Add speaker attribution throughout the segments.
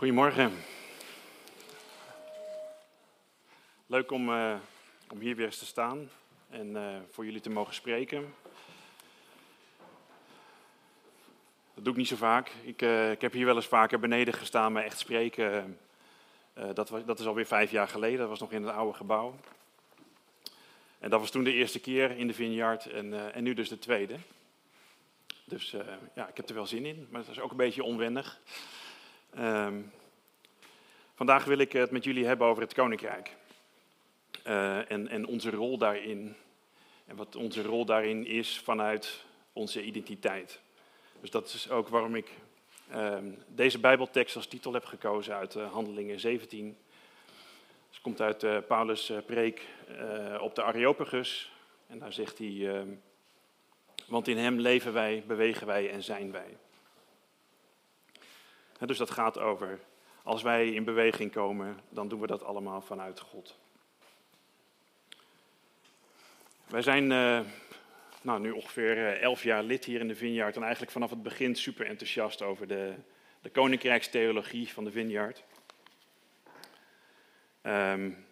Speaker 1: Goedemorgen. Leuk om, uh, om hier weer eens te staan en uh, voor jullie te mogen spreken. Dat doe ik niet zo vaak. Ik, uh, ik heb hier wel eens vaker beneden gestaan, maar echt spreken, dat, was, dat is alweer vijf jaar geleden. Dat was nog in het oude gebouw. En dat was toen de eerste keer in de Vineyard en, en nu dus de tweede. Dus ja, ik heb er wel zin in, maar het is ook een beetje onwennig. Um, vandaag wil ik het met jullie hebben over het Koninkrijk. Uh, en, en onze rol daarin. En wat onze rol daarin is vanuit onze identiteit. Dus dat is ook waarom ik um, deze Bijbeltekst als titel heb gekozen uit uh, Handelingen 17. Het komt uit uh, Paulus' preek op de Areopagus. En daar zegt hij, uh, want in hem leven wij, bewegen wij en zijn wij. Dus dat gaat over, als wij in beweging komen, dan doen we dat allemaal vanuit God. Wij zijn uh, nou, nu ongeveer uh, elf jaar lid hier in de Vineyard en eigenlijk vanaf het begin super enthousiast over de, de koninkrijkstheologie van de Vineyard. Um,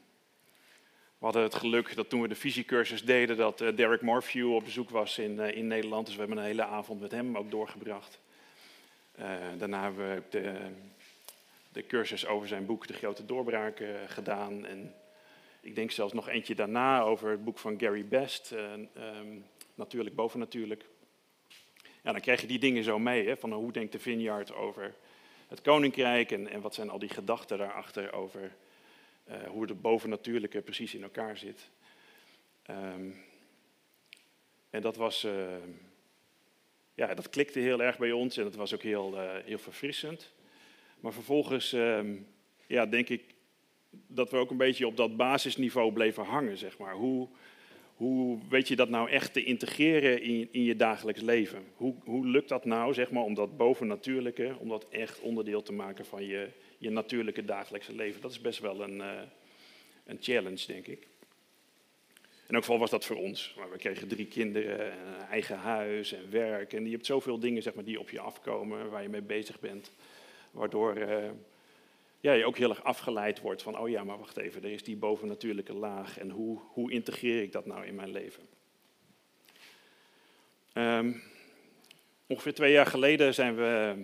Speaker 1: we hadden het geluk dat toen we de visiecursus deden, dat uh, Derek Morphew op bezoek was in, in Nederland. Dus we hebben een hele avond met hem ook doorgebracht. Daarna hebben we de, de cursus over zijn boek De Grote Doorbraak gedaan. En ik denk zelfs nog eentje daarna over het boek van Gary Best, uh, um, Natuurlijk bovennatuurlijk. Ja, dan krijg je die dingen zo mee, hè, van hoe denkt de Vineyard over het koninkrijk en, en wat zijn al die gedachten daarachter over hoe het bovennatuurlijke precies in elkaar zit. Um, en dat was, ja, dat klikte heel erg bij ons en dat was ook heel, uh, heel verfrissend. Maar vervolgens, um, ja, denk ik, dat we ook een beetje op dat basisniveau bleven hangen, zeg maar. Hoe, hoe weet je dat nou echt te integreren in, in je dagelijks leven? Hoe, hoe lukt dat nou, zeg maar, om dat bovennatuurlijke, om dat echt onderdeel te maken van je, je natuurlijke dagelijkse leven? Dat is best wel een, uh, een challenge, denk ik. In elk geval was dat voor ons. Maar we kregen drie kinderen, een eigen huis en werk. En je hebt zoveel dingen zeg maar, die op je afkomen, waar je mee bezig bent. Waardoor... Uh, ja, je ook heel erg afgeleid wordt van, oh ja, maar wacht even, er is die bovennatuurlijke laag en hoe, hoe integreer ik dat nou in mijn leven? Um, ongeveer twee jaar geleden zijn we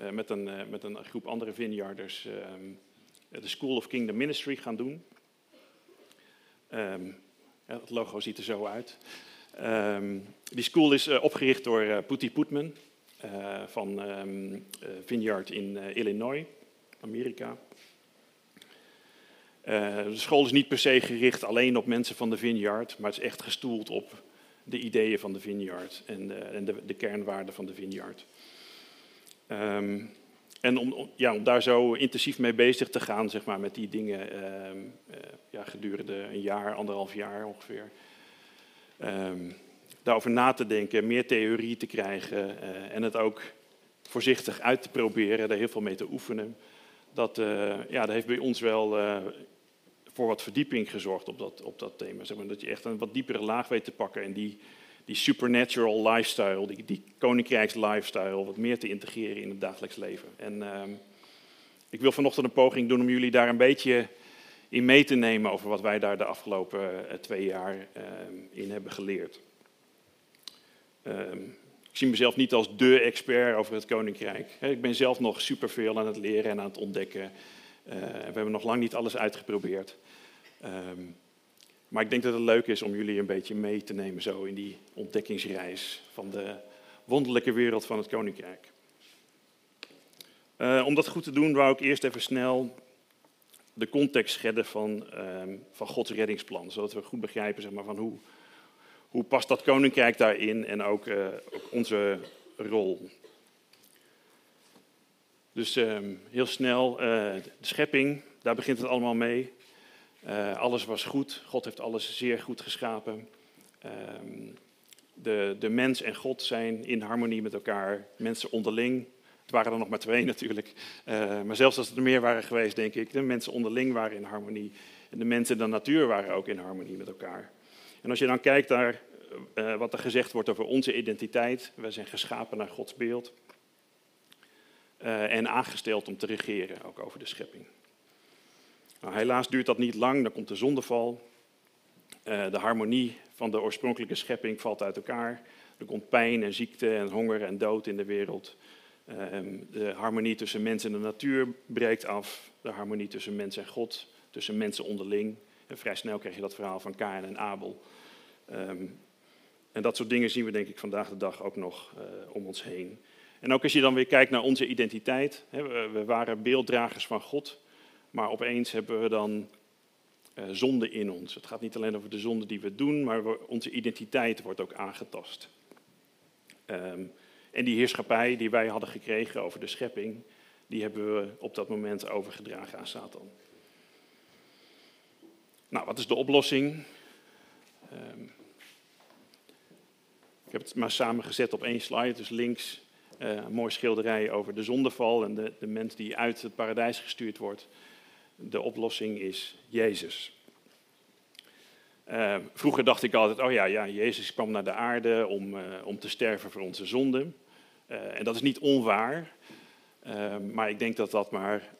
Speaker 1: uh, met, een, uh, met een groep andere vineyarders uh, de School of Kingdom Ministry gaan doen. Um, het logo ziet er zo uit. Um, die school is opgericht door Putty Putman van Vineyard in Illinois. Amerika. Uh, de school is niet per se gericht alleen op mensen van de Vineyard, maar het is echt gestoeld op de ideeën van de Vineyard en en de, de kernwaarden van de Vineyard. Um, en om, ja, om daar zo intensief mee bezig te gaan, zeg maar, met die dingen, um, uh, ja, gedurende een jaar, anderhalf jaar ongeveer. Um, daarover na te denken, meer theorie te krijgen uh, en het ook voorzichtig uit te proberen, daar heel veel mee te oefenen dat, uh, ja, dat heeft bij ons wel voor wat verdieping gezorgd op dat, op dat thema. Zeg maar, dat je echt een wat diepere laag weet te pakken en die, die supernatural lifestyle, die, die koninkrijks lifestyle, wat meer te integreren in het dagelijks leven. En uh, ik wil vanochtend een poging doen om jullie daar een beetje in mee te nemen over wat wij daar de afgelopen eh, twee jaar ehm, in hebben geleerd. Um, ik zie mezelf niet als de expert over het koninkrijk. Ik ben zelf nog superveel aan het leren en aan het ontdekken. Uh, we hebben nog lang niet alles uitgeprobeerd. Maar ik denk dat het leuk is om jullie een beetje mee te nemen zo in die ontdekkingsreis van de wonderlijke wereld van het koninkrijk. Uh, om dat goed te doen wou ik eerst even snel de context schetsen van, um, van Gods reddingsplan. Zodat we goed begrijpen zeg maar, van hoe, hoe past dat koninkrijk daarin en ook, uh, ook onze rol. Dus uh, heel snel, uh, de schepping, daar begint het allemaal mee. Uh, alles was goed, God heeft alles zeer goed geschapen. Ehm, de, de mens en God zijn in harmonie met elkaar, mensen onderling. Het waren er nog maar twee natuurlijk, maar zelfs als er meer waren geweest, denk ik, de mensen onderling waren in harmonie. En de mensen en de natuur waren ook in harmonie met elkaar. En als je dan kijkt naar uh, wat er gezegd wordt over onze identiteit, wij zijn geschapen naar Gods beeld, en aangesteld om te regeren, ook over de schepping. Nou, helaas duurt dat niet lang, dan komt de zondeval. de harmonie van de oorspronkelijke schepping valt uit elkaar. Er komt pijn en ziekte en honger en dood in de wereld. Ehm, de harmonie tussen mens en de natuur breekt af. De harmonie tussen mens en God, tussen mensen onderling. En vrij snel krijg je dat verhaal van Kain en Abel. Ehm, en dat soort dingen zien we denk ik vandaag de dag ook nog uh, om ons heen. En ook als je dan weer kijkt naar onze identiteit. Hè, we, waren beelddragers van God, maar opeens hebben we dan uh, zonde in ons. Het gaat niet alleen over de zonde die we doen, maar onze identiteit wordt ook aangetast. Um, en die heerschappij die wij hadden gekregen over de schepping, die hebben we op dat moment overgedragen aan Satan. Nou, wat is de oplossing? Um, ik heb het maar samengezet op één slide. Dus links uh, een mooi schilderij over de zondeval en de, de mens die uit het paradijs gestuurd wordt. De oplossing is Jezus. Uh, vroeger dacht ik altijd, oh ja, ja, Jezus kwam naar de aarde om, uh, om te sterven voor onze zonden. Uh, en dat is niet onwaar, maar ik denk dat dat maar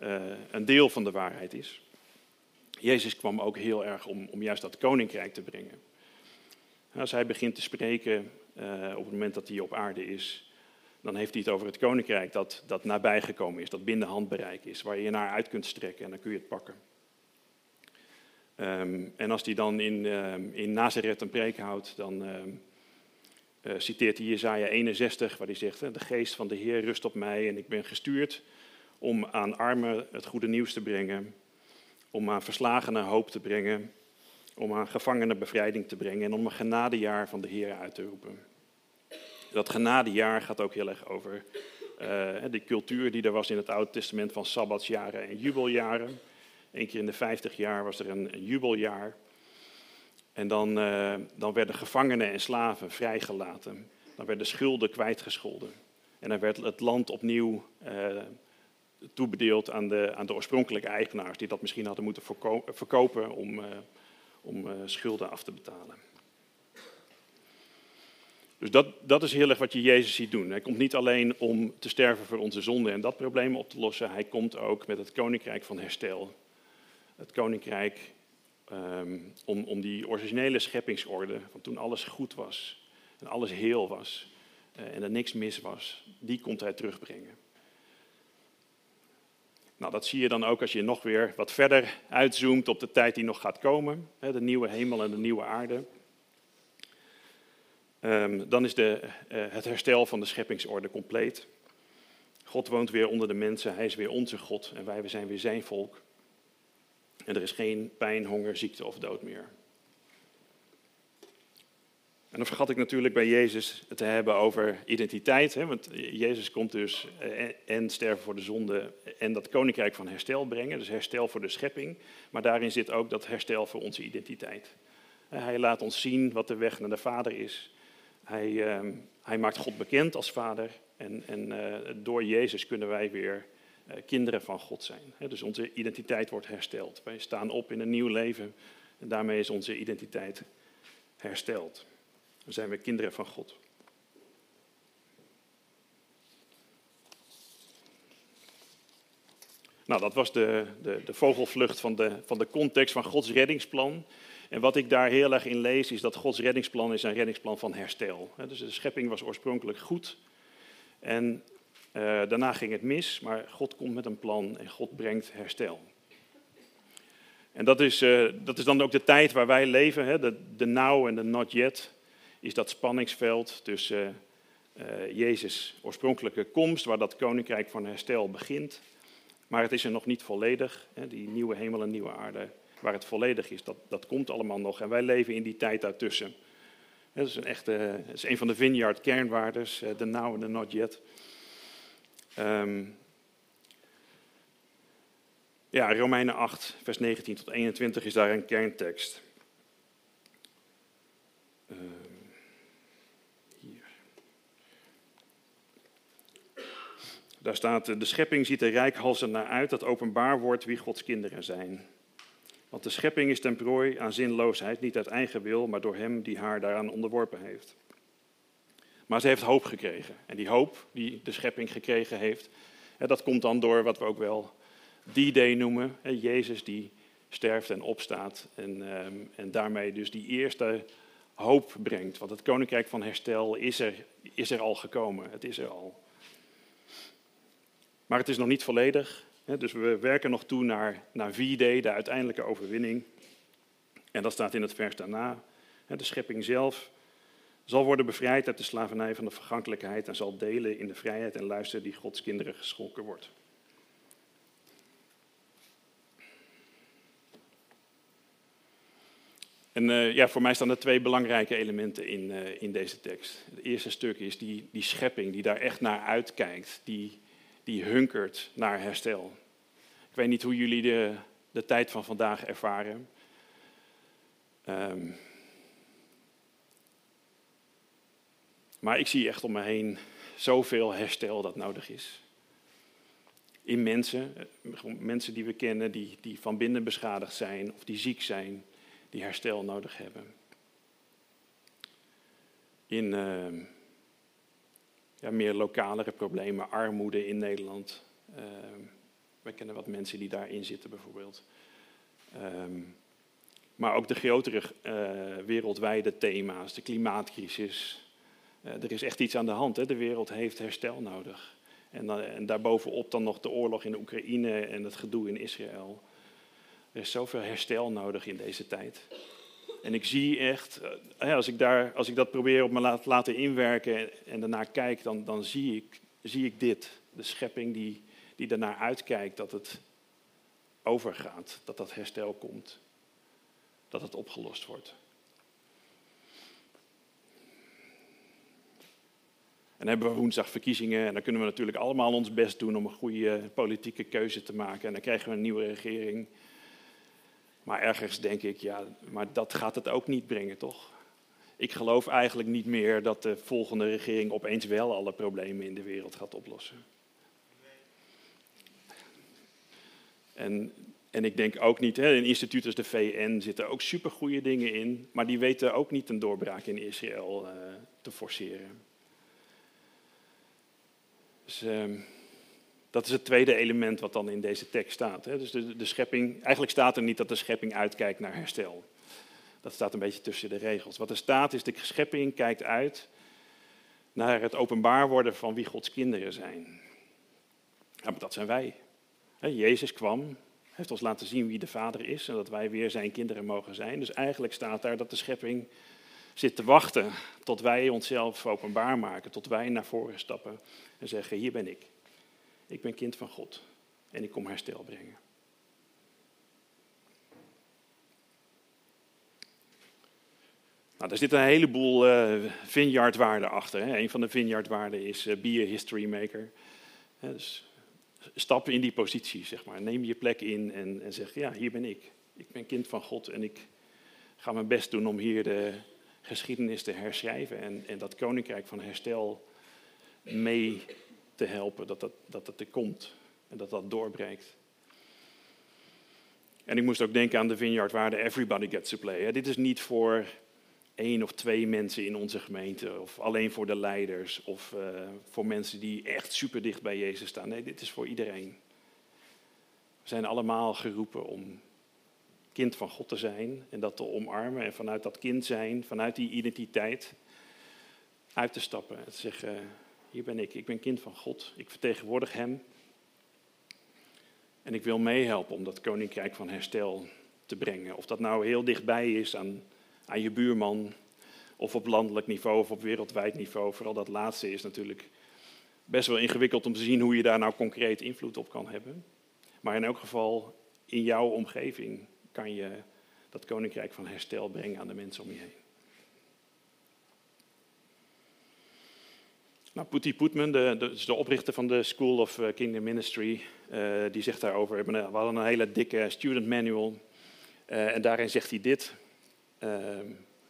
Speaker 1: een deel van de waarheid is. Jezus kwam ook heel erg om, om juist dat koninkrijk te brengen. Als hij begint te spreken op het moment dat hij op aarde is, dan heeft hij het over het koninkrijk dat, dat nabijgekomen is, dat binnen handbereik is, waar je je naar uit kunt strekken en dan kun je het pakken. Um, en als hij dan in, um, in Nazareth een preek houdt, dan um, uh, citeert hij Jezaja 61, waar hij zegt, de geest van de Heer rust op mij en ik ben gestuurd om aan armen het goede nieuws te brengen, om aan verslagenen hoop te brengen, om aan gevangenen bevrijding te brengen en om een genadejaar van de Heer uit te roepen. Dat genadejaar gaat ook heel erg over uh, de cultuur die er was in het Oude Testament van sabbatsjaren en jubeljaren. Eén keer in de 50 jaar was er een, jubeljaar. En dan, uh, dan werden gevangenen en slaven vrijgelaten. Dan werden schulden kwijtgescholden. En dan werd het land opnieuw uh, toebedeeld aan de, aan de oorspronkelijke eigenaars, die dat misschien hadden moeten verkopen om, om schulden af te betalen. Dus dat, dat is heel erg wat je Jezus ziet doen. Hij komt niet alleen om te sterven voor onze zonden en dat probleem op te lossen. Hij komt ook met het koninkrijk van herstel het koninkrijk um, om, om die originele scheppingsorde, van toen alles goed was en alles heel was uh, en er niks mis was, die komt hij terugbrengen. Nou, dat zie je dan ook als je nog weer wat verder uitzoomt op de tijd die nog gaat komen, de nieuwe hemel en de nieuwe aarde. Um, dan is de, uh, het herstel van de scheppingsorde compleet. God woont weer onder de mensen, hij is weer onze God en wij zijn weer zijn volk. En er is geen pijn, honger, ziekte of dood meer. En dan vergat ik natuurlijk bij Jezus het te hebben over identiteit. Hè, want Jezus komt dus eh, en sterven voor de zonde en dat koninkrijk van herstel brengen. Dus herstel voor de schepping. Maar daarin zit ook dat herstel voor onze identiteit. Hij laat ons zien wat de weg naar de Vader is. Hij, ehm, hij maakt God bekend als Vader. En, en uh, door Jezus kunnen wij weer eh, kinderen van God zijn. Dus onze identiteit wordt hersteld. Wij staan op in een nieuw leven en daarmee is onze identiteit hersteld. Dan zijn we kinderen van God. Nou, dat was de, de, de vogelvlucht van de, van de context van Gods reddingsplan. En wat ik daar heel erg in lees, is dat Gods reddingsplan is een reddingsplan van herstel. Dus de schepping was oorspronkelijk goed. En uh, daarna ging het mis, maar God komt met een plan en God brengt herstel. En dat is, uh, dat is dan ook de tijd waar wij leven. Hè? De, de now en de not yet is dat spanningsveld tussen uh, Jezus' oorspronkelijke komst, waar dat koninkrijk van herstel begint. Maar het is er nog niet volledig. Hè? Die nieuwe hemel en nieuwe aarde, waar het volledig is, dat, dat komt allemaal nog. En wij leven in die tijd daartussen. Dat is een, echte, dat is een van de vineyard kernwaardes, de now en de not yet. Um, ja, Romeinen 8, vers 19 tot 21 is daar een kerntekst. Uh, hier. Daar staat, de schepping ziet er rijkhalsend naar uit dat openbaar wordt wie Gods kinderen zijn. Want de schepping is ten prooi aan zinloosheid, niet uit eigen wil, maar door hem die haar daaraan onderworpen heeft. Maar ze heeft hoop gekregen. En die hoop die de schepping gekregen heeft, Dat komt dan door wat we ook wel die day noemen. Jezus die sterft en opstaat en, ehm, en daarmee dus die eerste hoop brengt. Want het koninkrijk van herstel is er, is er al gekomen. Het is er al. Maar het is nog niet volledig. Dus we werken nog toe naar, naar V-Day, de uiteindelijke overwinning. En dat staat in het vers daarna. De schepping zelf zal worden bevrijd uit de slavernij van de vergankelijkheid en zal delen in de vrijheid en luisteren die Gods kinderen geschonken wordt. En uh, ja, voor mij staan er twee belangrijke elementen in, uh, in deze tekst. Het eerste stuk is die, die schepping die daar echt naar uitkijkt, die, die hunkert naar herstel. Ik weet niet hoe jullie de, de tijd van vandaag ervaren. Um, maar ik zie echt om me heen zoveel herstel dat nodig is. In mensen, mensen die we kennen, die, die van binnen beschadigd zijn of die ziek zijn, die herstel nodig hebben. In uh, ja, meer lokalere problemen, armoede in Nederland. Uh, wij kennen wat mensen die daarin zitten bijvoorbeeld. Um, maar ook de grotere uh, wereldwijde thema's, de klimaatcrisis. Uh, er is echt iets aan de hand. Hè? De wereld heeft herstel nodig. En, en daarbovenop dan nog de oorlog in de Oekraïne en het gedoe in Israël. Er is zoveel herstel nodig in deze tijd. En ik zie echt, uh, als, ik daar, als ik dat probeer op me laat, laten inwerken en daarna kijk, dan, dan zie, ik, zie ik dit. De schepping die, die ernaar uitkijkt dat het overgaat, dat dat herstel komt dat het opgelost wordt. En dan hebben we woensdag verkiezingen en dan kunnen we natuurlijk allemaal ons best doen om een goede politieke keuze te maken. En dan krijgen we een nieuwe regering. Maar ergens denk ik, ja, maar dat gaat het ook niet brengen, toch? Ik geloof eigenlijk niet meer dat de volgende regering opeens wel alle problemen in de wereld gaat oplossen. En en ik denk ook niet, hè, in instituten als de VN zitten ook supergoeie dingen in, maar die weten ook niet een doorbraak in Israël uh, te forceren. Dus uh, dat is het tweede element wat dan in deze tekst staat. Dus de schepping, eigenlijk staat er niet dat de schepping uitkijkt naar herstel. Dat staat een beetje tussen de regels. Wat er staat is, de schepping kijkt uit naar het openbaar worden van wie Gods kinderen zijn. Ja, maar dat zijn wij. Jezus kwam, heeft ons laten zien wie de Vader is en dat wij weer zijn kinderen mogen zijn. Dus eigenlijk staat daar dat de schepping zit te wachten tot wij onszelf openbaar maken, tot wij naar voren stappen en zeggen, hier ben ik. Ik ben kind van God en ik kom herstel brengen. Nou, er zit een heleboel uh, vineyardwaarden achter. Hè. Een van de vineyardwaarden is uh, be a history maker. dus stap in die positie, zeg maar. Neem je plek in en, en zeg, ja, hier ben ik. Ik ben kind van God en ik ga mijn best doen om hier de geschiedenis te herschrijven en, en dat koninkrijk van herstel mee te helpen, dat dat, dat het er komt en dat dat doorbreekt. En ik moest ook denken aan de Vineyard waar de everybody gets to play. Dit is niet voor één of twee mensen in onze gemeente, of alleen voor de leiders, of uh, voor mensen die echt super dicht bij Jezus staan. Nee, dit is voor iedereen. We zijn allemaal geroepen om kind van God te zijn en dat te omarmen en vanuit dat kind zijn, vanuit die identiteit, uit te stappen en zeggen, hier ben ik, ik ben kind van God, ik vertegenwoordig Hem en ik wil meehelpen om dat koninkrijk van herstel te brengen. Of dat nou heel dichtbij is aan aan je buurman, of op landelijk niveau of op wereldwijd niveau. Vooral dat laatste is natuurlijk best wel ingewikkeld om te zien hoe je daar nou concreet invloed op kan hebben. Maar in elk geval, in jouw omgeving kan je dat koninkrijk van herstel brengen aan de mensen om je heen. Nou, Putty Putman, de, de, de, oprichter van de School of eh, Kingdom Ministry, uh, die zegt daarover, we hadden een hele dikke student manual. Uh, en daarin zegt hij dit. Uh,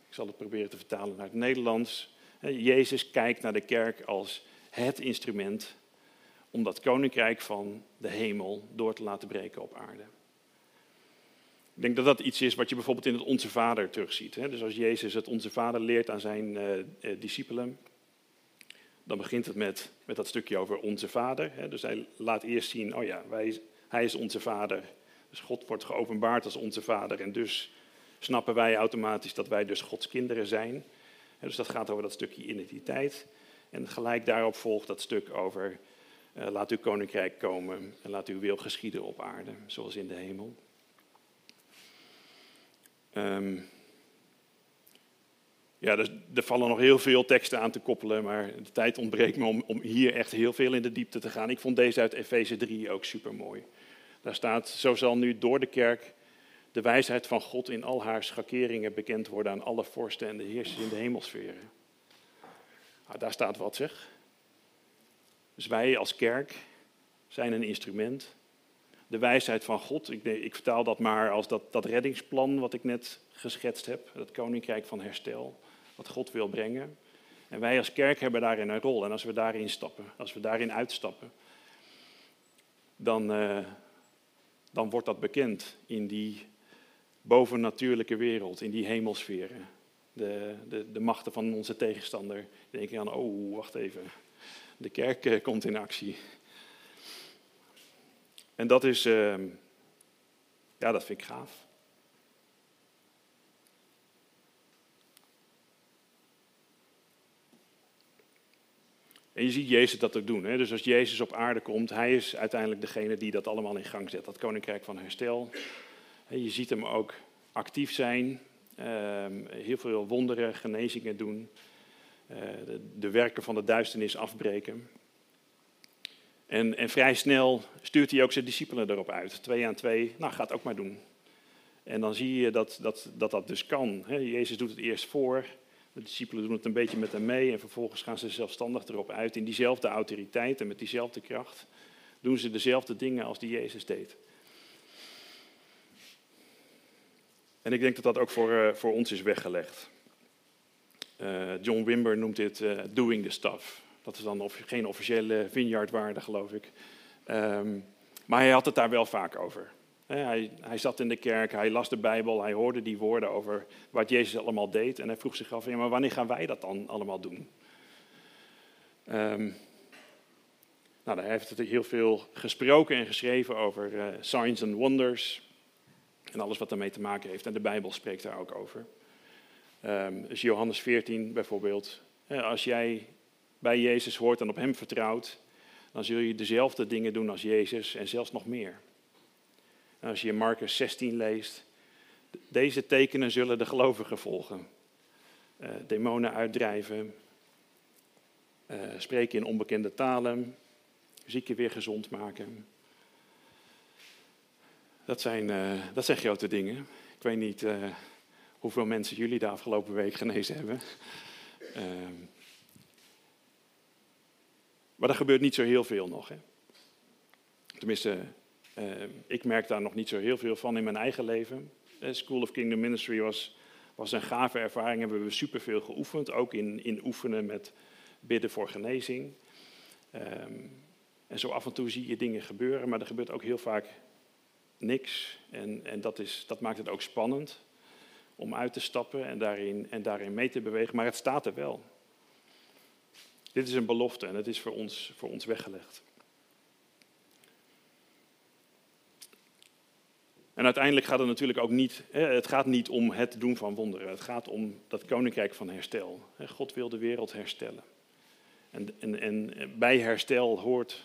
Speaker 1: ik zal het proberen te vertalen naar het Nederlands. Jezus kijkt naar de kerk als het instrument om dat koninkrijk van de hemel door te laten breken op aarde. Ik denk dat dat iets is wat je bijvoorbeeld in het Onze Vader terugziet. Dus als Jezus het Onze Vader leert aan zijn discipelen, dan begint het met, met dat stukje over onze vader. Hè. Dus hij laat eerst zien, oh ja, wij, hij is onze vader. Dus God wordt geopenbaard als onze vader. En dus snappen wij automatisch dat wij dus Gods kinderen zijn. Dus dat gaat over dat stukje identiteit. En gelijk daarop volgt dat stuk over uh, laat uw koninkrijk komen en laat uw wil geschieden op aarde, zoals in de hemel. Um, ja, dus, er vallen nog heel veel teksten aan te koppelen, maar de tijd ontbreekt me om, om hier echt heel veel in de diepte te gaan. Ik vond deze uit Efeze 3 ook super mooi. Daar staat, zo zal nu door de kerk de wijsheid van God in al haar schakeringen bekend worden aan alle vorsten en de heersers in de hemelsferen. Nou, daar staat wat zeg. Dus wij als kerk zijn een instrument. De wijsheid van God, ik, ik vertaal dat maar als dat, dat reddingsplan wat ik net geschetst heb, dat koninkrijk van herstel, wat God wil brengen. En wij als kerk hebben daarin een rol. En als we daarin stappen, als we daarin uitstappen, dan, uh, dan wordt dat bekend in die bovennatuurlijke wereld, in die hemelsferen. De, de, de machten van onze tegenstander. Dan denk je aan, oh, wacht even. De kerk eh, komt in actie. En dat is, uh, ja, dat vind ik gaaf. En je ziet Jezus dat ook doen. Hè? Dus als Jezus op aarde komt, hij is uiteindelijk degene die dat allemaal in gang zet. Dat koninkrijk van herstel. Je ziet hem ook actief zijn, ehm, heel veel wonderen, genezingen doen, eh, de werken van de duisternis afbreken. En, en, vrij snel stuurt hij ook zijn discipelen erop uit. Twee aan twee, nou ga het ook maar doen. En dan zie je dat dat, dat, dat dus kan. Jezus doet het eerst voor, de discipelen doen het een beetje met hem mee en vervolgens gaan ze zelfstandig erop uit. In diezelfde autoriteit en met diezelfde kracht doen ze dezelfde dingen als die Jezus deed. En ik denk dat dat ook voor, uh, voor ons is weggelegd. Uh, John Wimber noemt dit uh, doing the stuff. Dat is dan of, geen officiële vineyardwaarde, geloof ik. Um, maar hij had het daar wel vaak over. Hij, hij, zat in de kerk, hij las de Bijbel, hij hoorde die woorden over wat Jezus allemaal deed. En hij vroeg zich af, ja, maar wanneer gaan wij dat dan allemaal doen? Um, nou, hij heeft heel veel gesproken en geschreven over uh, signs and wonders. En alles wat daarmee te maken heeft. En de Bijbel spreekt daar ook over. Um, dus Johannes 14 bijvoorbeeld. Als jij bij Jezus hoort en op hem vertrouwt, dan zul je dezelfde dingen doen als Jezus en zelfs nog meer. Als je Marcus 16 leest, deze tekenen zullen de gelovigen volgen. Uh, demonen uitdrijven, uh, spreken in onbekende talen, zieken weer gezond maken. Dat zijn, uh, dat zijn grote dingen. Ik weet niet hoeveel mensen jullie de afgelopen week genezen hebben. Ehm, maar er gebeurt niet zo heel veel nog. Hè? Tenminste, ik merk daar nog niet zo heel veel van in mijn eigen leven. Uh, School of Kingdom Ministry was, was een gave ervaring. Hebben we superveel geoefend. Ook in, in oefenen met bidden voor genezing. Um, en zo af en toe zie je dingen gebeuren, maar er gebeurt ook heel vaak niks. En, en dat, is, dat maakt het ook spannend om uit te stappen en daarin, en daarin mee te bewegen. Maar het staat er wel. Dit is een belofte en het is voor ons, voor ons weggelegd. En uiteindelijk gaat het natuurlijk ook niet, het gaat niet om het doen van wonderen. Het gaat om dat koninkrijk van herstel. God wil de wereld herstellen. En, en, en bij herstel hoort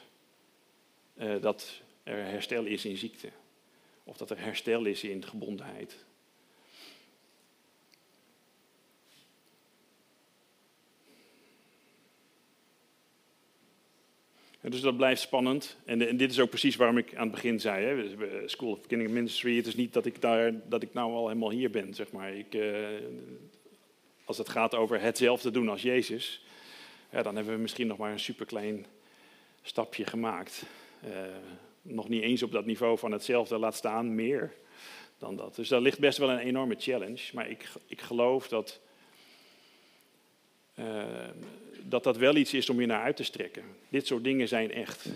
Speaker 1: uh, dat er herstel is in ziekte. Of dat er herstel is in gebondenheid. Dus dat blijft spannend. En, en, dit is ook precies waarom ik aan het begin zei, hè, School of Beginning Ministry, het is niet dat ik, daar, dat ik nou al helemaal hier ben, zeg maar. Ik, uh, als het gaat over hetzelfde doen als Jezus, dan hebben we misschien nog maar een superklein stapje gemaakt. Uh, nog niet eens op dat niveau van hetzelfde, laat staan meer dan dat. Dus daar ligt best wel een enorme challenge. Maar ik, ik geloof dat uh, dat dat wel iets is om je naar uit te strekken. Dit soort dingen zijn echt.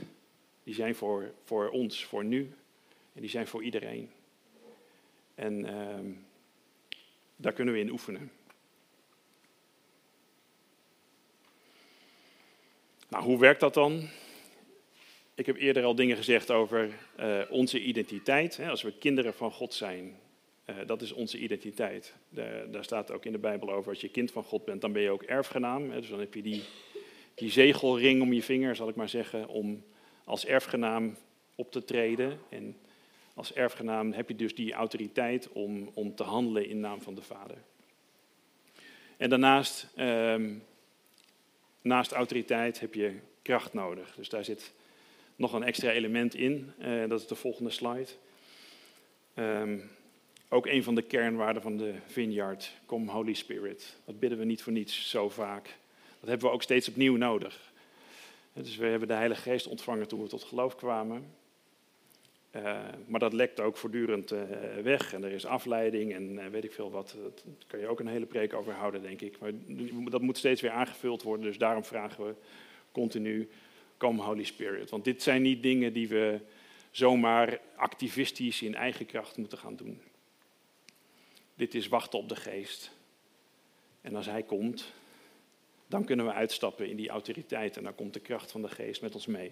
Speaker 1: Die zijn voor, voor ons, voor nu. En die zijn voor iedereen. En uh, daar kunnen we in oefenen. Nou, hoe werkt dat dan? Ik heb eerder al dingen gezegd over uh, onze identiteit. Als we kinderen van God zijn, uh, dat is onze identiteit. De, daar staat ook in de Bijbel over, als je kind van God bent, dan ben je ook erfgenaam. Hè? Dus dan heb je die, die zegelring om je vinger, zal ik maar zeggen, om als erfgenaam op te treden. En als erfgenaam heb je dus die autoriteit om, om te handelen in naam van de Vader. En daarnaast, um, naast autoriteit, heb je kracht nodig. Dus daar zit nog een extra element in. Uh, dat is de volgende slide. Um, ook een van de kernwaarden van de Vineyard, Come Holy Spirit. Dat bidden we niet voor niets zo vaak. Dat hebben we ook steeds opnieuw nodig. Dus we hebben de Heilige Geest ontvangen toen we tot geloof kwamen. Uh, maar dat lekt ook voortdurend uh, weg en er is afleiding en uh, weet ik veel wat. Daar kan je ook een hele preek over houden, denk ik. Maar dat moet steeds weer aangevuld worden, dus daarom vragen we continu, kom Holy Spirit. Want dit zijn niet dingen die we zomaar activistisch in eigen kracht moeten gaan doen. Dit is wachten op de geest. En als hij komt, dan kunnen we uitstappen in die autoriteit en dan komt de kracht van de geest met ons mee.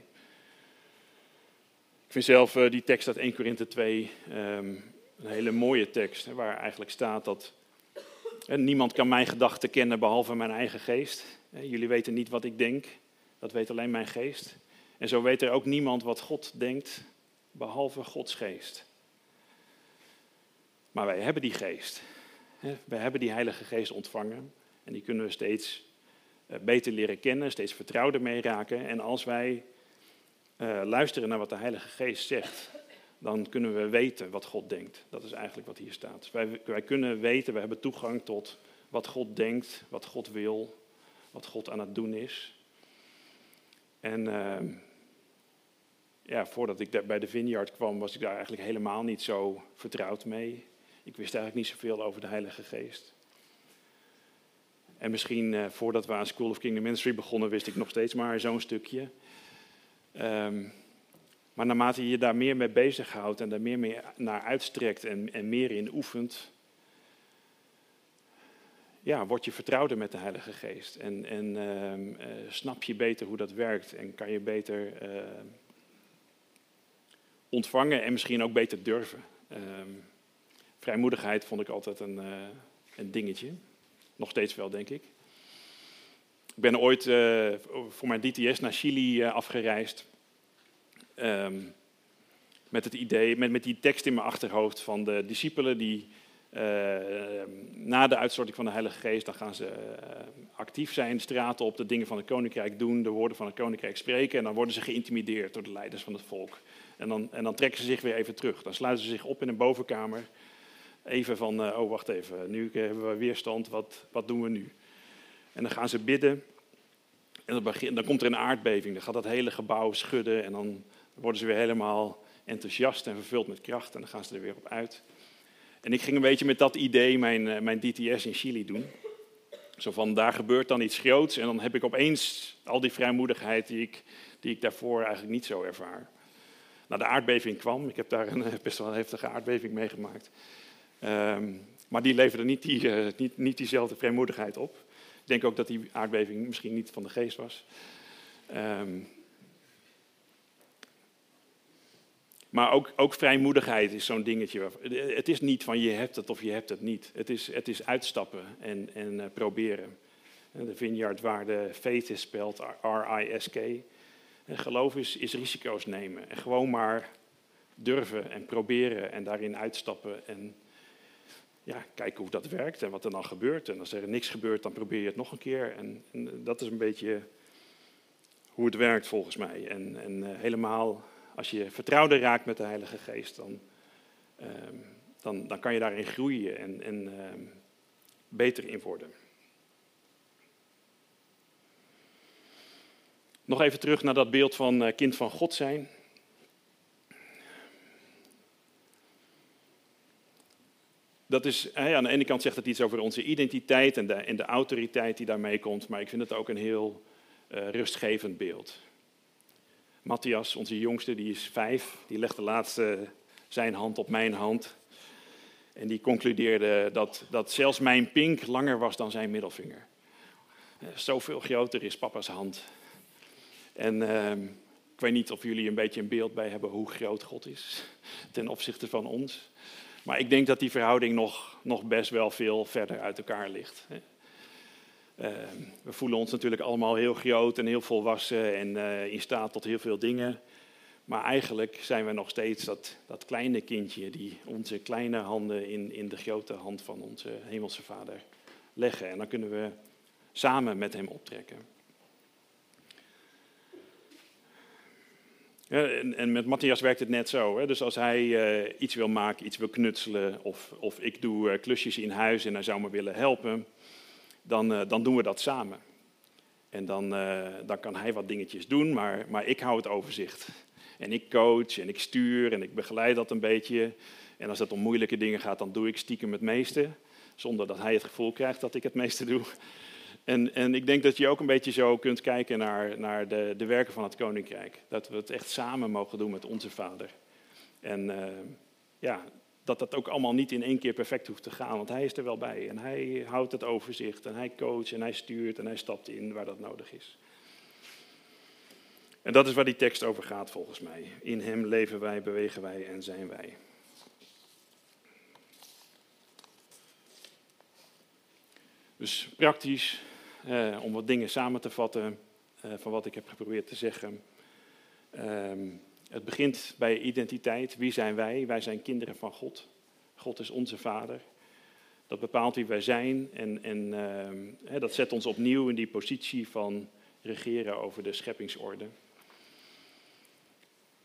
Speaker 1: Ik vind zelf uh, die tekst uit 1 Korinthe 2 um, een hele mooie tekst, waar eigenlijk staat dat niemand kan mijn gedachten kennen behalve mijn eigen geest. Jullie weten niet wat ik denk, dat weet alleen mijn geest. En zo weet er ook niemand wat God denkt, behalve Gods geest. Maar wij hebben die geest. Wij hebben die Heilige Geest ontvangen en die kunnen we steeds beter leren kennen, steeds vertrouwder mee raken. En als wij uh, luisteren naar wat de Heilige Geest zegt, dan kunnen we weten wat God denkt. Dat is eigenlijk wat hier staat. Wij, wij kunnen weten, we hebben toegang tot wat God denkt, wat God wil, wat God aan het doen is. En uh, ja, voordat ik bij de Vineyard kwam, was ik daar eigenlijk helemaal niet zo vertrouwd mee. Ik wist eigenlijk niet zoveel over de Heilige Geest. En misschien uh, voordat we aan School of Kingdom Ministry begonnen, wist ik nog steeds maar zo'n stukje. Um, maar naarmate je je daar meer mee bezighoudt en daar meer mee naar uitstrekt en, en meer in oefent, ja, word je vertrouwder met de Heilige Geest. En, en uh, uh, snap je beter hoe dat werkt en kan je beter uh, ontvangen en misschien ook beter durven. Vrijmoedigheid vond ik altijd een, eh, een dingetje. Nog steeds wel, denk ik. Ik ben ooit uh, voor mijn DTS naar Chili uh, afgereisd. Um, met het idee, met, met die tekst in mijn achterhoofd van de discipelen die na de uitstorting van de Heilige Geest, dan gaan ze actief zijn, straten op, de dingen van het koninkrijk doen, de woorden van het koninkrijk spreken en dan worden ze geïntimideerd door de leiders van het volk. En dan, en dan trekken ze zich weer even terug. Dan sluiten ze zich op in een bovenkamer. Even van, oh wacht even, nu hebben we weerstand, wat, wat doen we nu? En dan gaan ze bidden. En dan, begin, dan komt er een aardbeving. Dan gaat dat hele gebouw schudden. En dan worden ze weer helemaal enthousiast en vervuld met kracht. En dan gaan ze er weer op uit. En ik ging een beetje met dat idee mijn, eh, mijn DTS in Chili doen. Zo van, daar gebeurt dan iets groots. En dan heb ik opeens al die vrijmoedigheid die ik, die ik daarvoor eigenlijk niet zo ervaar. Nou, de aardbeving kwam. Ik heb daar een eh, best wel heftige aardbeving meegemaakt. Um, maar die leverde niet, die, uh, niet, niet diezelfde vrijmoedigheid op. Ik denk ook dat die aardbeving misschien niet van de geest was. Um, maar ook, ook vrijmoedigheid is zo'n dingetje. Het is niet van je hebt het of je hebt het niet. Het is, het is uitstappen en, en uh, proberen. De vineyard waar de faith is spelt, R-I-S-K. Geloof is, is risico's nemen. En gewoon maar durven en proberen en daarin uitstappen. En ja, kijken hoe dat werkt en wat er dan gebeurt. En als er niks gebeurt, dan probeer je het nog een keer. En, en dat is een beetje hoe het werkt volgens mij. En, en uh, helemaal als je vertrouwder raakt met de Heilige Geest, dan, uh, dan, dan kan je daarin groeien en, en uh, beter in worden. Nog even terug naar dat beeld van eh, kind van God zijn. Dat is, aan de ene kant zegt het iets over onze identiteit en de, en de autoriteit die daarmee komt, maar ik vind het ook een heel uh, rustgevend beeld. Matthias, onze jongste, die is vijf, die legde laatst uh, zijn hand op mijn hand. En die concludeerde dat, dat zelfs mijn pink langer was dan zijn middelvinger. Uh, zoveel groter is papa's hand. En ehm, ik weet niet of jullie een beetje een beeld bij hebben hoe groot God is ten opzichte van ons. Maar ik denk dat die verhouding nog, nog best wel veel verder uit elkaar ligt. Ehm, we voelen ons natuurlijk allemaal heel groot en heel volwassen en eh, in staat tot heel veel dingen. Maar eigenlijk zijn we nog steeds dat, dat kleine kindje die onze kleine handen in, in de grote hand van onze hemelse vader leggen. En dan kunnen we samen met hem optrekken. En, en, met Matthias werkt het net zo. Hè? Dus als hij uh, iets wil maken, iets wil knutselen, of, of ik doe uh, klusjes in huis en hij zou me willen helpen, dan, uh, dan doen we dat samen. En dan, dan kan hij wat dingetjes doen, maar, maar ik hou het overzicht. En ik coach en ik stuur en ik begeleid dat een beetje. En als het om moeilijke dingen gaat, dan doe ik stiekem het meeste. Zonder dat hij het gevoel krijgt dat ik het meeste doe. En, en ik denk dat je ook een beetje zo kunt kijken naar, naar de, de werken van het koninkrijk. Dat we het echt samen mogen doen met onze vader. En uh, ja, dat dat ook allemaal niet in één keer perfect hoeft te gaan, want hij is er wel bij. En hij houdt het overzicht en hij coacht en hij stuurt en hij stapt in waar dat nodig is. En dat is waar die tekst over gaat volgens mij. In hem leven wij, bewegen wij en zijn wij. Dus praktisch, eh, om wat dingen samen te vatten eh, van wat ik heb geprobeerd te zeggen. Ehm, het begint bij identiteit. Wie zijn wij? Wij zijn kinderen van God. God is onze vader. Dat bepaalt wie wij zijn en, en uh, dat zet ons opnieuw in die positie van regeren over de scheppingsorde.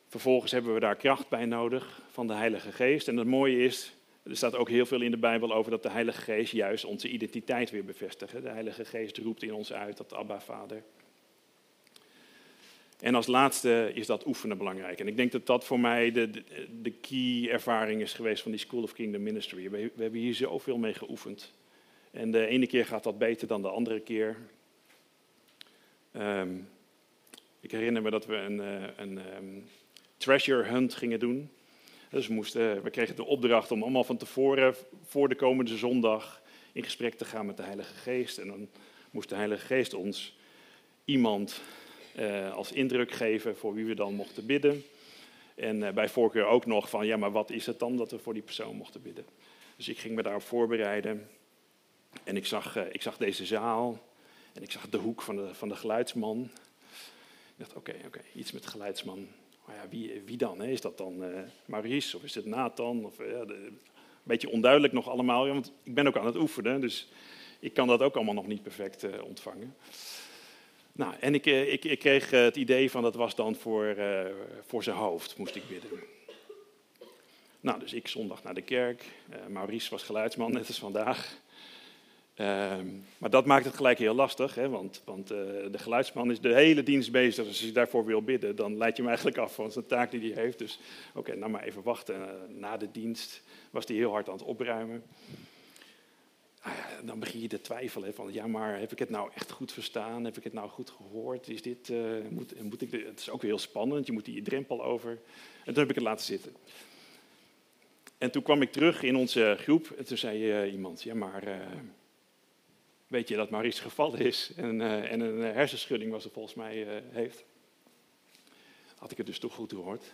Speaker 1: Vervolgens hebben we daar kracht bij nodig van de Heilige Geest. En het mooie is, er staat ook heel veel in de Bijbel over dat de Heilige Geest juist onze identiteit weer bevestigt. De Heilige Geest roept in ons uit dat Abba Vader. En als laatste is dat oefenen belangrijk. En ik denk dat dat voor mij de, de, key ervaring is geweest van die School of Kingdom Ministry. We, we, hebben hier zoveel mee geoefend. En de ene keer gaat dat beter dan de andere keer. Um, ik herinner me dat we een, eh, een, um, treasure hunt gingen doen. Dus we, moesten, we kregen de opdracht om allemaal van tevoren, voor de komende zondag, in gesprek te gaan met de Heilige Geest. En dan moest de Heilige Geest ons iemand uh, als indruk geven voor wie we dan mochten bidden. En uh, bij voorkeur ook nog van, ja, maar wat is het dan dat we voor die persoon mochten bidden? Dus ik ging me daarop voorbereiden. En ik zag, uh, ik zag deze zaal. En ik zag de hoek van de, van de geluidsman. Ik dacht, oké, oké, iets met geluidsman. Maar ja, wie, wie dan? Hè? Is dat dan uh, Maurice of is het Nathan? Of, uh, de, een beetje onduidelijk nog allemaal, want ik ben ook aan het oefenen, dus ik kan dat ook allemaal nog niet perfect uh, ontvangen. Nou, en ik, ik, ik, kreeg het idee van dat was dan voor, voor zijn hoofd, moest ik bidden. Nou, dus ik zondag naar de kerk. Maurice was geluidsman, net als vandaag. Uh, maar dat maakt het gelijk heel lastig, hè, want, want uh, de geluidsman is de hele dienst bezig. Dus als je daarvoor wil bidden, dan leid je hem eigenlijk af van zijn taak die hij heeft. Dus oké, nou maar even wachten. Uh, na de dienst was hij heel hard aan het opruimen. Ah, dan begin je te twijfelen van, ja maar heb ik het nou echt goed verstaan? Heb ik het nou goed gehoord? Is dit, uh, moet, moet ik, het is ook heel spannend, je moet die drempel over. En toen heb ik het laten zitten. En toen kwam ik terug in onze groep en toen zei iemand, ja maar weet je dat Maurice gevallen is en, uh, en een hersenschudding was er volgens mij uh, heeft. Had ik het dus toch goed gehoord.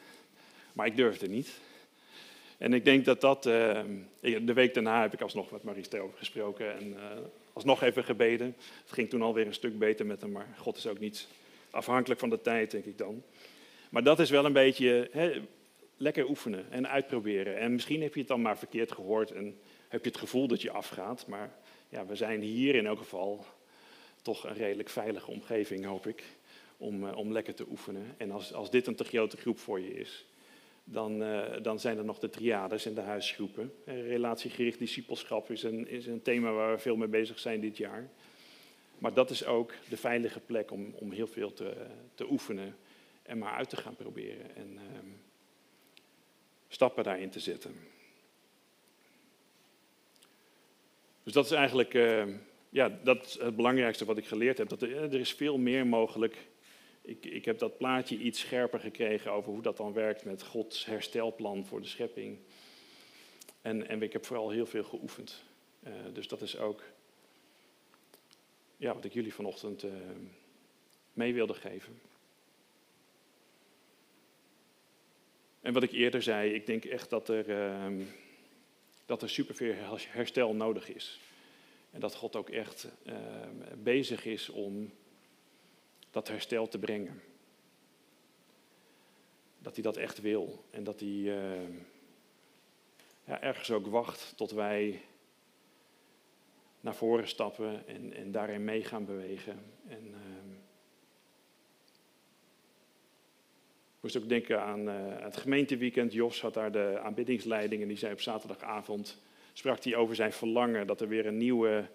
Speaker 1: Maar ik durfde niet. En ik denk dat dat, de week daarna heb ik alsnog met Maurice daarover gesproken en alsnog even gebeden. Het ging toen alweer een stuk beter met hem, maar God is ook niet afhankelijk van de tijd, denk ik dan. Maar dat is wel een beetje hè, lekker oefenen en uitproberen. En misschien heb je het dan maar verkeerd gehoord en heb je het gevoel dat je afgaat, maar ja, we zijn hier in elk geval toch een redelijk veilige omgeving, hoop ik, om, uh, om lekker te oefenen. En als, als dit een te grote groep voor je is, dan, uh, dan zijn er nog de triades en de huisgroepen. Uh, relatiegericht discipelschap is een, is een thema waar we veel mee bezig zijn dit jaar. Maar dat is ook de veilige plek om, om heel veel te, te oefenen en maar uit te gaan proberen en ehm, stappen daarin te zetten. Dus dat is eigenlijk eh, ja, dat het belangrijkste wat ik geleerd heb. Dat eh, er, is veel meer mogelijk. Ik, ik heb dat plaatje iets scherper gekregen over hoe dat dan werkt met Gods herstelplan voor de schepping. En, en ik heb vooral heel veel geoefend. Eh, dus dat is ook ja, wat ik jullie vanochtend mee wilde geven. En wat ik eerder zei, ik denk echt dat er. Ehm, dat er superveel herstel nodig is. En dat God ook echt uh, bezig is om dat herstel te brengen. Dat hij dat echt wil. En dat hij uh, ja, ergens ook wacht tot wij naar voren stappen en, en daarin mee gaan bewegen. En, uh, ik moest ook denken aan uh, het gemeenteweekend. Jos had daar de aanbiddingsleiding en die zei op zaterdagavond, sprak hij over zijn verlangen dat er weer een nieuwe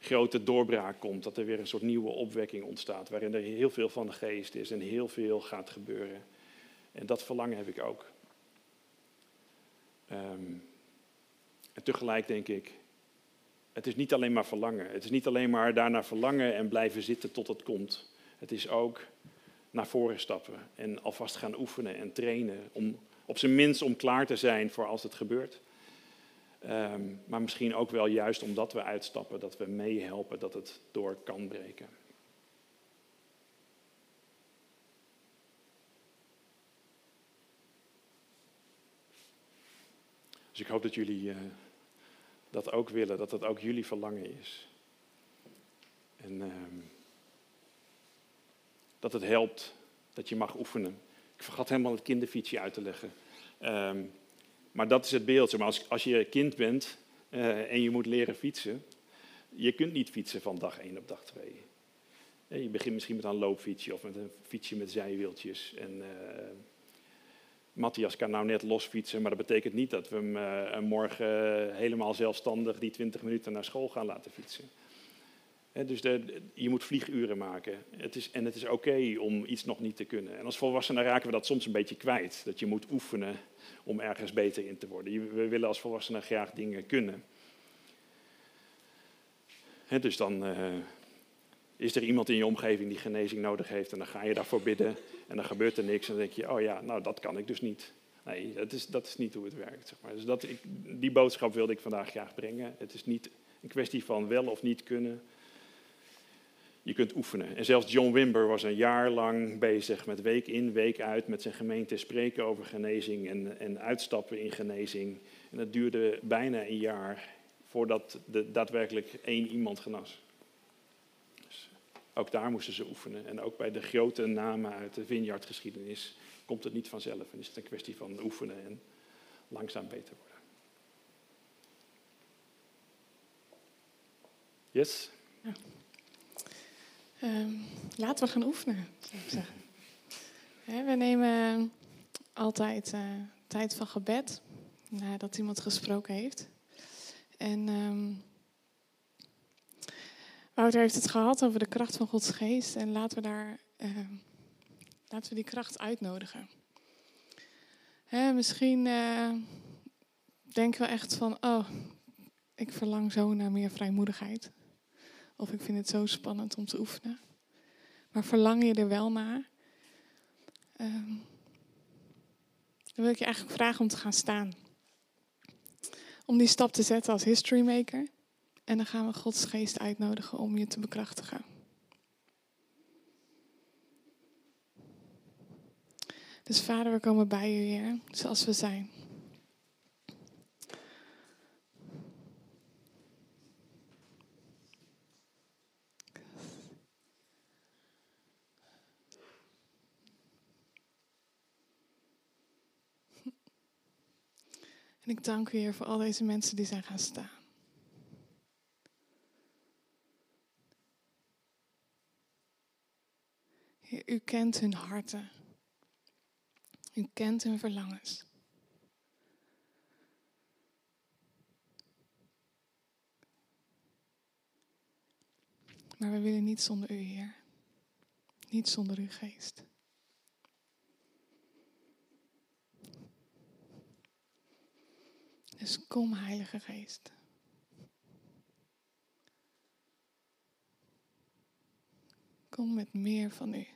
Speaker 1: grote doorbraak komt. Dat er weer een soort nieuwe opwekking ontstaat, waarin er heel veel van de geest is en heel veel gaat gebeuren. En dat verlangen heb ik ook. Um, en tegelijk denk ik, het is niet alleen maar verlangen. Het is niet alleen maar daarna verlangen en blijven zitten tot het komt. Het is ook naar voren stappen en alvast gaan oefenen en trainen. Om, op zijn minst om klaar te zijn voor als het gebeurt. Um, maar misschien ook wel juist omdat we uitstappen, dat we meehelpen dat het door kan breken. Dus ik hoop dat jullie uh, dat ook willen, dat dat ook jullie verlangen is. En uh, dat het helpt dat je mag oefenen. Ik vergat helemaal het kinderfietsje uit te leggen. Um, maar dat is het beeld. Maar als, als je kind bent uh, en je moet leren fietsen, je kunt niet fietsen van dag 1 op dag 2. Je begint misschien met een loopfietsje of met een fietsje met zijwieltjes. En uh, Matthias kan nou net los fietsen, maar dat betekent niet dat we hem uh, morgen helemaal zelfstandig die 20 minuten naar school gaan laten fietsen. Dus je moet vlieguren maken. Het is, en het is oké om iets nog niet te kunnen. En als volwassenen raken we dat soms een beetje kwijt. Dat je moet oefenen om ergens beter in te worden. We willen als volwassenen graag dingen kunnen. Dus dan uh, is er iemand in je omgeving die genezing nodig heeft en dan ga je daarvoor bidden en dan gebeurt er niks en dan denk je, oh ja, nou dat kan ik dus niet. Nee, dat is, dat is niet hoe het werkt. Zeg maar. Dus dat, ik, die boodschap wilde ik vandaag graag brengen. Het is niet een kwestie van wel of niet kunnen. Je kunt oefenen. En zelfs John Wimber was een jaar lang bezig met week in, week uit met zijn gemeente spreken over genezing en, en uitstappen in genezing. En dat duurde bijna een jaar voordat de, daadwerkelijk één iemand genas. Dus ook daar moesten ze oefenen. En ook bij de grote namen uit de Vineyard-geschiedenis komt het niet vanzelf. En is het een kwestie van oefenen en langzaam beter worden. Yes?
Speaker 2: Ja. Um, laten we gaan oefenen, zeggen. we nemen altijd uh, tijd van gebed nadat iemand gesproken heeft. En um, Wouter heeft het gehad over de kracht van Gods geest. En laten we, daar, uh, laten we die kracht uitnodigen. Misschien uh, denken we echt van, oh, ik verlang zo naar meer vrijmoedigheid. Of ik vind het zo spannend om te oefenen. Maar verlang je er wel naar? Um, dan wil ik je eigenlijk vragen om te gaan staan. Om die stap te zetten als history maker. En dan gaan we Gods geest uitnodigen om je te bekrachtigen. Dus vader, we komen bij u, Heer, zoals we zijn. En ik dank u, Heer, voor al deze mensen die zijn gaan staan. U kent hun harten. U kent hun verlangens. Maar we willen niet zonder u, Heer. Niet zonder uw geest. Dus kom, Heilige Geest. Kom met meer van u.